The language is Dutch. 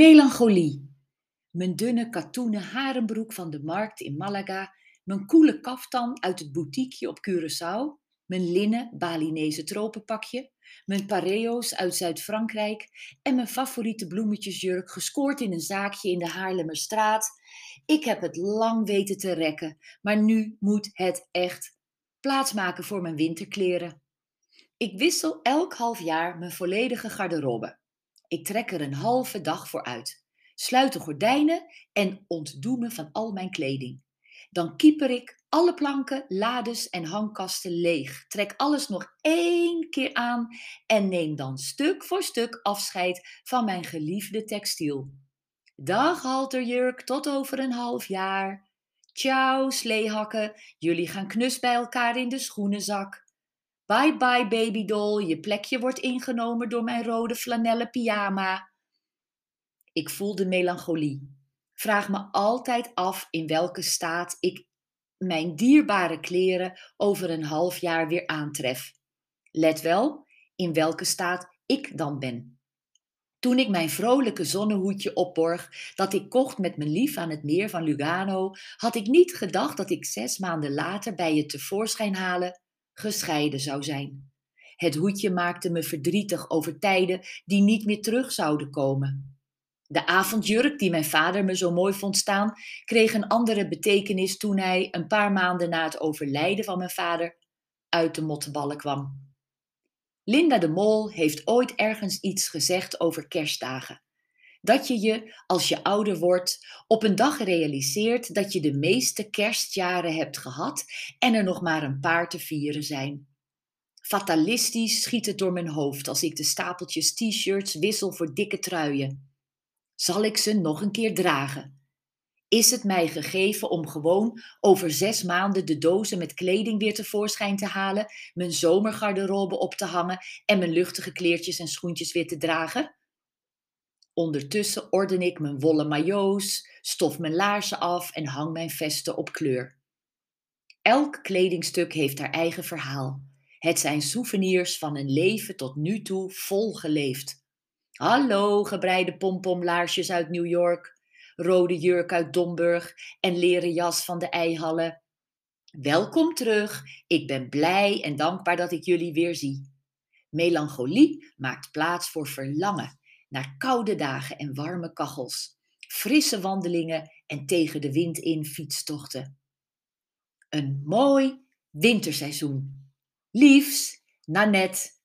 Melancholie. Mijn dunne katoenen harenbroek van de markt in Malaga, mijn koele kaftan uit het boutiqueje op Curaçao, mijn linnen Balinese tropenpakje, mijn pareo's uit Zuid-Frankrijk en mijn favoriete bloemetjesjurk gescoord in een zaakje in de Haarlemmerstraat. Ik heb het lang weten te rekken, maar nu moet het echt plaatsmaken voor mijn winterkleren. Ik wissel elk half jaar mijn volledige garderobe. Ik trek er een halve dag voor uit. Sluit de gordijnen en ontdoe me van al mijn kleding. Dan kieper ik alle planken, lades en hangkasten leeg. Trek alles nog één keer aan en neem dan stuk voor stuk afscheid van mijn geliefde textiel. Dag halterjurk, tot over een half jaar. Ciao, sleehakken, jullie gaan knus bij elkaar in de schoenenzak. Bye bye babydoll, je plekje wordt ingenomen door mijn rode flanellen pyjama. Ik voel de melancholie. Vraag me altijd af in welke staat ik mijn dierbare kleren over een half jaar weer aantref. Let wel in welke staat ik dan ben. Toen ik mijn vrolijke zonnehoedje opborg, dat ik kocht met mijn lief aan het meer van Lugano, had ik niet gedacht dat ik zes maanden later bij het tevoorschijn halen gescheiden zou zijn. Het hoedje maakte me verdrietig over tijden die niet meer terug zouden komen. De avondjurk die mijn vader me zo mooi vond staan, kreeg een andere betekenis toen hij een paar maanden na het overlijden van mijn vader uit de motteballen kwam. Linda de Mol heeft ooit ergens iets gezegd over kerstdagen. Dat je je, als je ouder wordt, op een dag realiseert dat je de meeste kerstjaren hebt gehad en er nog maar een paar te vieren zijn. Fatalistisch schiet het door mijn hoofd als ik de stapeltjes t-shirts wissel voor dikke truien. Zal ik ze nog een keer dragen? Is het mij gegeven om gewoon over zes maanden de dozen met kleding weer tevoorschijn te halen, mijn zomergarderobe op te hangen en mijn luchtige kleertjes en schoentjes weer te dragen? Ondertussen orden ik mijn wollen majo's, stof mijn laarzen af en hang mijn vesten op kleur. Elk kledingstuk heeft haar eigen verhaal. Het zijn souvenirs van een leven tot nu toe vol geleefd. Hallo, gebreide pompomlaarsjes uit New York, rode jurk uit Domburg en leren jas van de Eihallen. Welkom terug, ik ben blij en dankbaar dat ik jullie weer zie. Melancholie maakt plaats voor verlangen naar koude dagen en warme kachels, frisse wandelingen en tegen de wind in fietstochten. Een mooi winterseizoen. Liefs, Nanette.